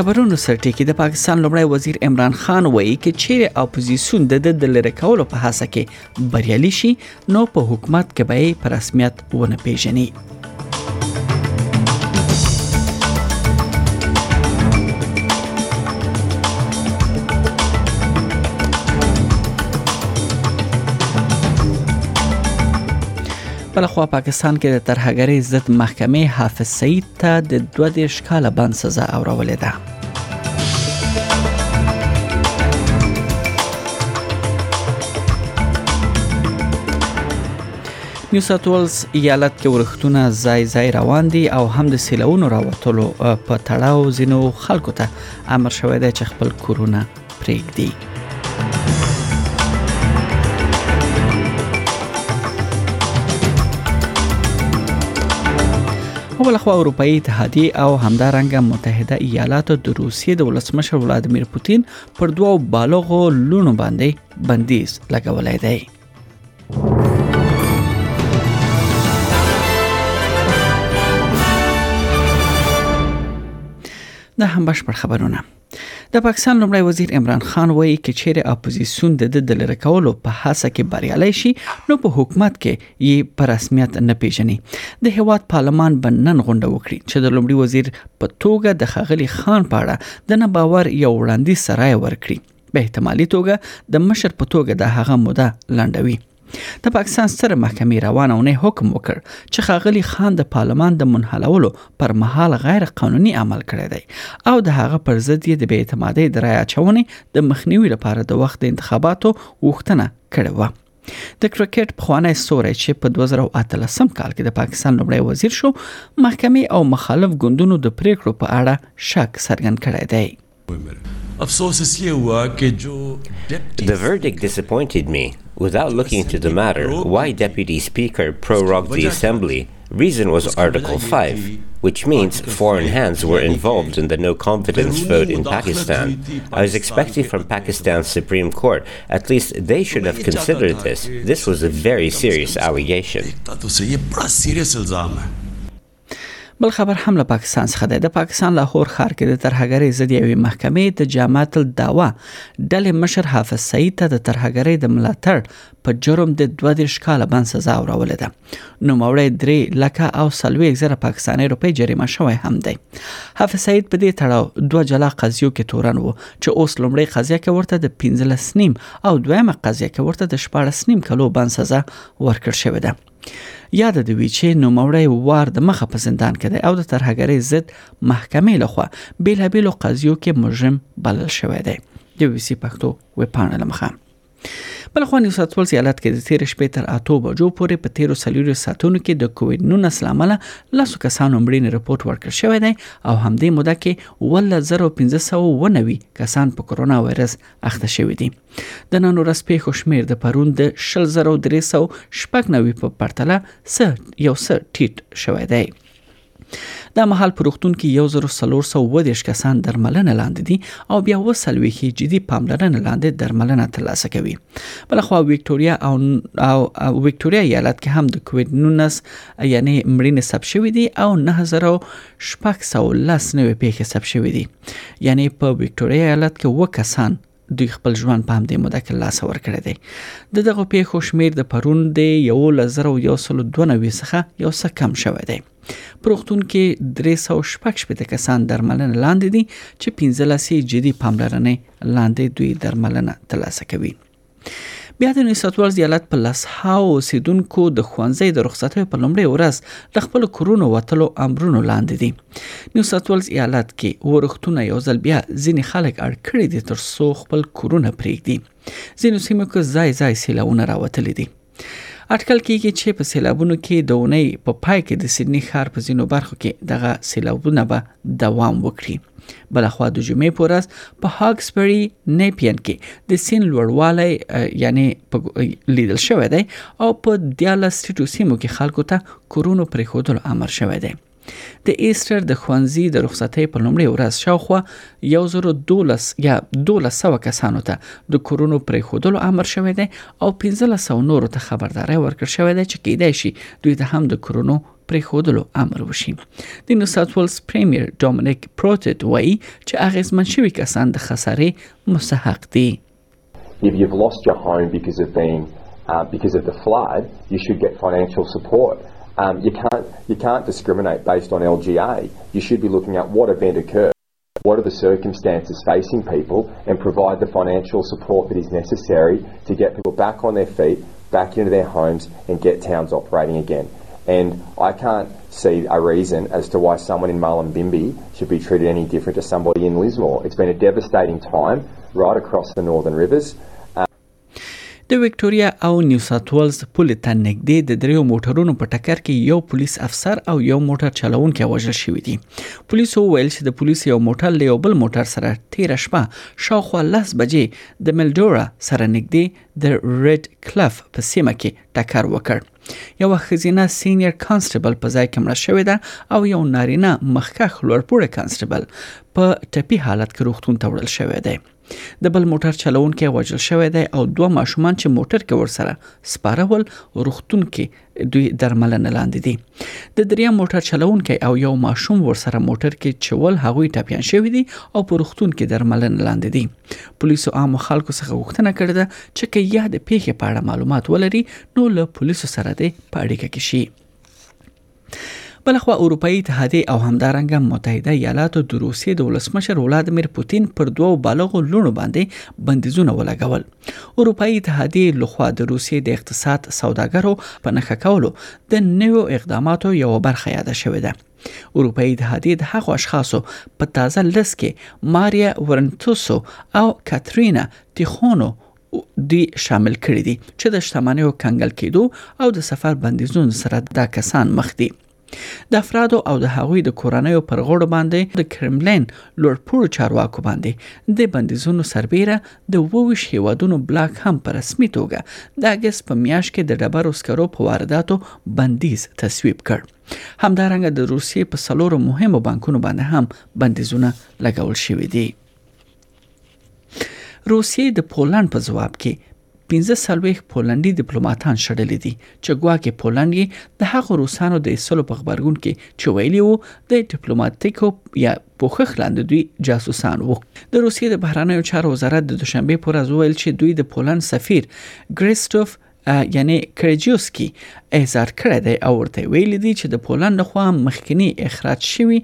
خبرونو سرټیکی د پاکستان لومړی وزیر عمران خان وایي چې چیرې اپوزیسیون د د لری کولو په هڅه کې بریالي شي نو په حکومت کې به په رسمیت ونه پیژني بل خو پاکستان کې د ترهګرۍ ضد محکمې حافظ سعید ته د 12 کال بند سزا اورولې ده نیو ساوت ولز ایالت کې ورښتونه ځای ځای روان دي او هم د سیلونو راوتلو په تړاو ځینو خلکو ته امر شوی دی چې خپل کورونه پرېږدي. خو بلخوا اروپאי اتحادیه او همدارنګه متحده ایالاتو د روسیې د ولسمشر ولادمیر پوتین پر دوو بالغو لونو باندې بندیز لګولای دی دا هم بشپړ خبرونه د پاکستان لومړی وزیر عمران خان وایي چې چیرې اپوزیسیون د د لری کولو په هڅه کې بریالي شي نو په حکومت کې یې په رسمیت نه پیژني د هواد پارلمان بنن غونډه وکړي چې د لومړي وزیر په توګه د خغلی خان په اړه د نه باور یو وړاندیز سره ورکړي به احتمالي توګه د مشر په توګه د هغه موده لنډوي د پاکستان ستره محکمې روانه اونۍ حکم وکړ چې خاغلی خان د پارلمان د منحلولو پر مهال غیر قانوني عمل کړی دی او د هغه پر ضد یې د بې اعتمادۍ د رای اچونې د مخنیوي لپاره د وخت د انتخاباتو غوښتنه کړې وه د کرکټ پخوانی ستوری چې په 2013 کال کې د پاکستان لومړی وزیر شو محکمې او مخالف ګوندونو د پریکړو په اړه شک څرګند کړی دی The verdict disappointed me. Without looking into the matter, why Deputy Speaker prorogued the assembly? Reason was Article 5, which means foreign hands were involved in the no confidence vote in Pakistan. I was expecting from Pakistan's Supreme Court, at least they should have considered this. This was a very serious allegation. بل خبر هم له پاکستان څخه دی د پاکستان لاهور ښار کې د ترهګرۍ ضد یوې محکمې د جامعات الدعوه ډلې مشر حافظ سعید ته د ترهګرۍ د ملاتړ په جرم د 12 کال بند سزا اورولې ده نو مورې 3 لکه او سلوي زره پاکستاني روپۍ جریمه شوی هم دی حافظ سعید په دې تړاو دوه جلا قضیو کې تورن وو چې اوس لومړی قضیه کې ورته د 15 نیم او دویمه قضیه کې ورته د 14 نیم کلو بند سزا ورکړ شوې ده یاد د وی چې نوموړی وار د مخه په زندان کې دی او د ترهګرۍ ضد محکمې لخوا بیلابیلو قضیو کې مجرم بلل شوی دی د وی سی پښتو وپاڼه لمخه بل خو نیو ساتول سیالت کې د تیر شپې تر اتو بجو پورې په تیرو سلیریو ساتونو کې د کووید 19 لامل لاسو کسانو مړینې رپورت ورکړ شوی دی او همدې موده کې ول 1519 کسان په کورونا وایرس اخته شوی دي د نن ورځ پیښو شمیر د پرون د 10396 په پرتله سه یو سه ټیټ شوی دی د محل پروختون کې 1310 کسان درملنه لاندې دي او بیا وسلوي کې جدي پاملرنه لاندې درملنه ترلاسه کوي بلخوا وکټوريا او او وکټوريا ایالت کې هم د کووډ 19 یعنی مړینې ثبت شوې دي او 9610 نوې پیښې ثبت شوې دي یعنی په وکټوريا ایالت کې و کسان دوی خپل ژوند په همدې موده کې لاسه ورکړی دی د دغه پیښو شمیر د پرون د 1192 څخه یو څه کم شوی دی پروختون کې 316 کسان درملنه لاندې دي چې 15 جدي پاملرنې لاندې دوی درملنه ترلاسه کوي بیا د نیوساتوالز ایالت په لس هاو اوسیدونکو د خوانځي د رخصتۍ په لومړۍ ورځ د خپل کورونو وتلو امرونو لاندې دي نیو ساوت ولز ایالت کې اوه روغتونه یو ځل بیا ځینې خلک اړ کړي دي تر څو خپل کورونه پرېږدي ځینو سیمو کې ځای ځای سیلاونه راوتلي دي اټکل کیږي چې په سیلابونو کې د اونۍ په پای کې د سیدنی ښار په ځینو برخو کې دغه سیلابونه به دوام وکړي بلخوا د جمعې پر ورځ په هاکسبري نیپین کې د سین لوړوالی یعنی لیدل شوې ده او په 14 سټو سیمو کې خلکو ته کورونو پرې خودل امر شوې ده د ایسټر د ښوونځي د رخصتۍ په لومړۍ ورځ شاوخوا 1012 یا 1200 کسانو ته د کورونو پرې خودلو امر شوې ده او 1500 نورو ته خبرداري ورکړ شوې ده چې کېدای شي دوی ته هم د کورونو پرې خودلو امر وشي د نیو ساوث ویلز پریمیر ډومینیک پروټټ وایي چې اغیزمن شوی کسان د خسارې مستحق دي If you've lost your home because of being uh, because of the flood, you should get financial support. Um, you can't you can't discriminate based on LGA. You should be looking at what event occurred, what are the circumstances facing people, and provide the financial support that is necessary to get people back on their feet, back into their homes, and get towns operating again. And I can't see a reason as to why someone in Mullumbimby should be treated any different to somebody in Lismore. It's been a devastating time right across the northern rivers. د ویکټوریا او نیو ساوت ویلز پولې ته نږدې د دریو موټرونو په ټکر کې یو پولیس افسر او یو موټر چلوونکی وژل شوی دی پولیسو ویل چې د پولیس یو موټر له یو بل موټر سره تیر شپه شاوخوا لس بجې د ملډورا سره نږدې د ریډ کلف په سیمه کې ټکر وکړ یو خزینه سینیر کانسټیبل په ځای کې مړه شوې ده او یو نارینه مخکښ لوړپوړی کانسټیبل په ټپي حالت کې روغتون ته وړل شوی دی د بل موټر چلوونکی وژل شوی دی او دوه ماشومان چې موټر کې ورسره سپاره ول روغتون کې دوی درملنه لاندې دي د دریم موټر چلوونکی او یو ماشوم ورسره موټر کې چې ول هغوی ټپيان شوی دي او په روغتون کې درملنه لاندې دي پولیسو عامو خلکو څخه غوښتنه کړې ده چې که یا د پیښې په اړه معلومات ولري نو له پولیسو سره دې په اړیکه کې شي بلخوا اروپאי اتحادیه او همدارنګه متحده ایالاتو د روسیې د ولسمشر ولادمیر پوتین پر دوو بالغو لونو باندې بندیزونه ولګول اروپאי اتحادیه لخوا د روسیې د اقتصاد سوداګرو په نخښه کولو د نوو اقداماتو یو برخه یاد شوې ده اروپایي اتحادیه د هغو اشخاصو په تازه لست کې ماریا ورنتوسو او کاترینا تیخونو دوی شامل کړي دي چې د شتمنیو کنګل کېدو او د سفر بندیزونو سره دا کسان مخ دي د افرادو او د هغوی د کورنیو پر غړو باندې د کرملین لوړپوړو چارواکو باندې د بندیزونو سربیره د 22 هیوادونو بلاک هم په رسمي توګه د اگست په میاشت کې د ډبرو سکرو په وارداتو بندیز تصویب کړ همدارنګه د روسیې په څلورو مهمو بانکونو باندې هم بندیزونه لګول شوې دي روسیې د پولند په جواب کې 15 پولندي ډیپلوماټان شړلې دي چې ګواکې پولند یې د هغو روسانو د ایستلو په خبرګون کې چې ویلي وو د ډیپلوماټیکو یا پوښښ لاندې دوی جاسوسان وو د روسیې د بهرنیو چارو وزارت د دوشنبه پر ورځ ویل چې دوی د پولند سفیر ګریستوف یعنی کریجیوسکی احضار کړی دی او ورته ویلي دي چې د پولند خوا مخکنی اخراج شوی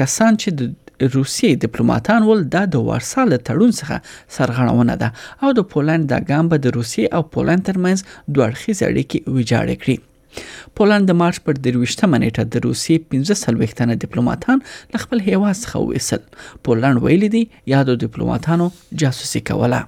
کسان چې د روسیې دیپلوماټان ول دا د وارسا له تړون څخه سرغړونه ده او د پولند دا ګام به د روسیې او پولند ترمنځ دوه اړخیزې اړیکې ویجاړې کړي پولند د مارچ پر 23مه نیټه د روسیې 15 تنه دیپلوماټان له خپل هیواد څخه وېسل پولند ویلي دي یادو دیپلوماټانو جاسوسي کوله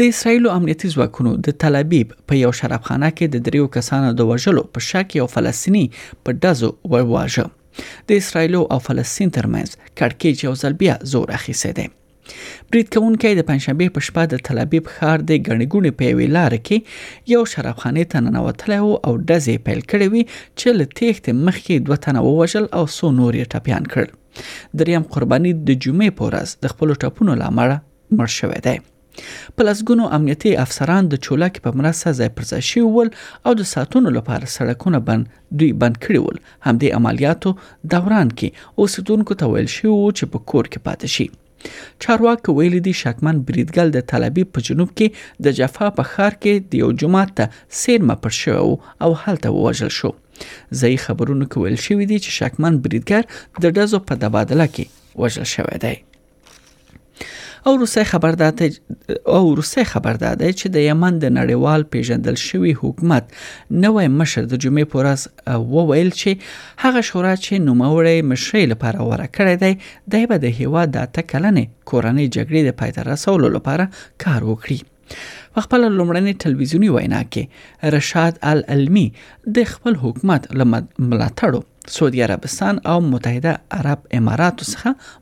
د اسرایل امنیتي ځواکونو د تل ابیب په یو شرابخانه کې د دریو کسانو د وژلو په شک یو فلسطینی په دزو وواژه د اسرایل او فلسطین ترمنځ کړکېچ یو ځل بیا زور اخیسته دی برید کوونکی د پنځشنبه په شپه د تل ابیب ښار د غنګونې په وی لار کې یو شرابخانه ته ننوتلی او د زی پیل کړی وی چې لته تخت مخکې دوه تنه ووجل او سو نور یې ټپیان کړل دریم قرباني د جمعې په ورځ د خپل ټپونو لامل مړ شوی دی په لسګونو امنیتي افسران د چولک په مرسته ځای پر ځای شوي ول او د ساتونو لپاره سړکونه بند دوی بند کړي ول همدې عملیاتو دوران کې اوسیدونکو ته ویل شوی وو چې په کور کې پاتې شي چارواکو ویلي دي شکمن بریدګل د تلبیب په جنوب کې د جفا په ښار کې د یو جماعت ته سیرمه پر شوی او هلته ووژل شو ځای خبرونو کې ویل شوی دی چې شکمن بریدګر د دزو په تبادله کې وژل شوی دی او روسي خبر داته او روسي خبر داده چې د یمن د نړیوال پیژندل شوی حکومت نوې مشر د جمعې پورز وویل چې هغه شورا چې نوموړی مشرۍ لپاره غوره کړی دی دی به د هیواد د اته کلنې کورنۍ جګړې د پای ته رسولو لپاره کار وکړي په خپل لومړنۍ ټلویزیونی وینا کې رشاد العلمی د خپل حکومت لمد ملاتړو سعودي عربستان او متحده عرب اماراتو څخه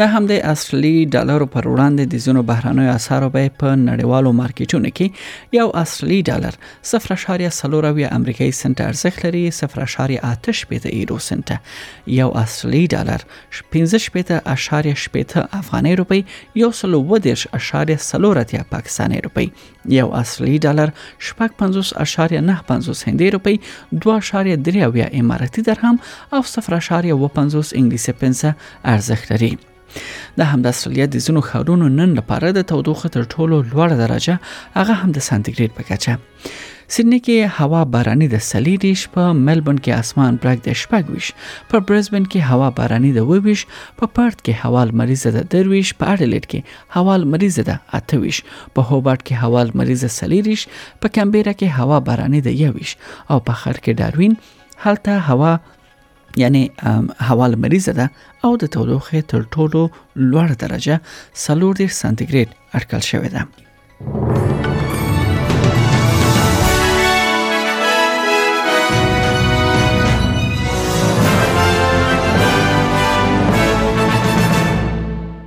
د همدې اصلي ډالرو پر وړاندې د ځینو بهرنیو اسعارو بیې په نړیوالو مارکیټونو کې یو اصلي ډالر 0.40 امریکایي سنت ارزښت لري 0.8 یورو سنت یو اصلي ډالر 15.8 افغاني روپی 110.4 پاکستاني روپی یو اصلي ډالر شپږ 50.95 هندۍ روپۍ 2.3 اماراتي درهم او 0.15 انګلیسي پنسه ارزښت لري د همدا سلیه د زونو خارونو نن لپاره د تودوخه تر ټولو لوړه درجه هغه هم د سانتیګریډ په کچه سیدنی کې هوا باراني د سلی دی شپه ملبون کې اسمان برګ د شپږویش په برزبن کې هوا باراني د وویش په پارت کې هوا لمریزه د درویش په اډلیډ کې هوا لمریزه ده اته ویش په هوبارت کې هوا لمریزه څلېرویشت په کمبیره کې هوا باراني ده یویش او په خړ کې ډاروین هلته هوا یعنی هوا لمریزه ده او د تودوخې تر ټولو لوړ درجه 40 سانتیګریډ اټکل شوې ده